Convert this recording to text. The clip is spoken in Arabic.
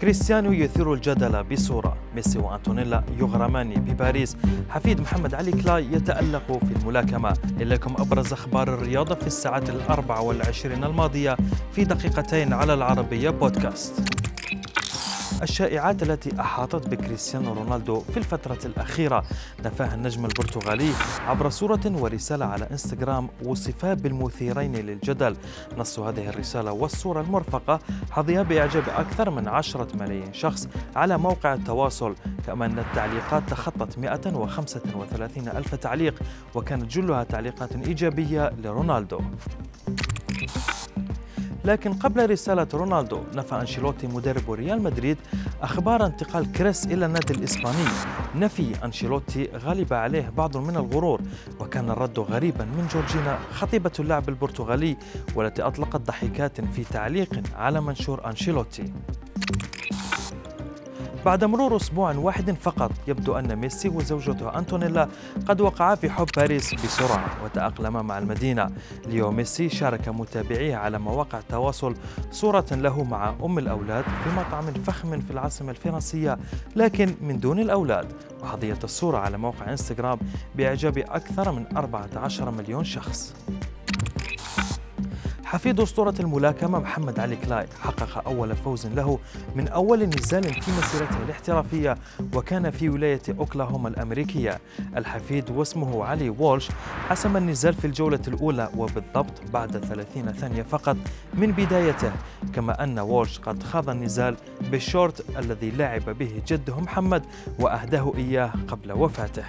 كريستيانو يثير الجدل بصورة ميسي وأنتونيلا يغرمان بباريس. حفيد محمد علي كلاي يتألق في الملاكمة. إليكم أبرز أخبار الرياضة في الساعات الأربع والعشرين الماضية في دقيقتين على العربية بودكاست. الشائعات التي أحاطت بكريستيانو رونالدو في الفترة الأخيرة. نفاها النجم البرتغالي عبر صورة ورسالة على إنستغرام وصفا بالمثيرين للجدل. نص هذه الرسالة والصورة المرفقة حظيا بإعجاب أكثر من عشرة ملايين شخص على موقع التواصل. كما أن التعليقات تخطت 135 ألف تعليق وكانت جلها تعليقات إيجابية لرونالدو. لكن قبل رسالة رونالدو نفى أنشيلوتي مدرب ريال مدريد أخبار انتقال كريس إلى النادي الإسباني. نفي أنشيلوتي غلب عليه بعض من الغرور وكان الرد غريبا من جورجينا خطيبة اللاعب البرتغالي والتي أطلقت ضحكات في تعليق على منشور أنشيلوتي. بعد مرور أسبوع واحد فقط يبدو أن ميسي وزوجته أنتونيلا قد وقعا في حب باريس بسرعة وتأقلما مع المدينة. ليو ميسي شارك متابعيه على مواقع التواصل صورة له مع أم الأولاد في مطعم فخم في العاصمة الفرنسية لكن من دون الأولاد. وحظيت الصورة على موقع إنستغرام بإعجاب أكثر من 14 مليون شخص. حفيد أسطورة الملاكمة محمد علي كلاي حقق أول فوز له من أول نزال في مسيرته الاحترافية وكان في ولاية أوكلاهوما الأمريكية. الحفيد واسمه علي وولش حسم النزال في الجولة الأولى وبالضبط بعد 30 ثانية فقط من بدايته كما أن وولش قد خاض النزال بالشورت الذي لعب به جده محمد وأهداه إياه قبل وفاته.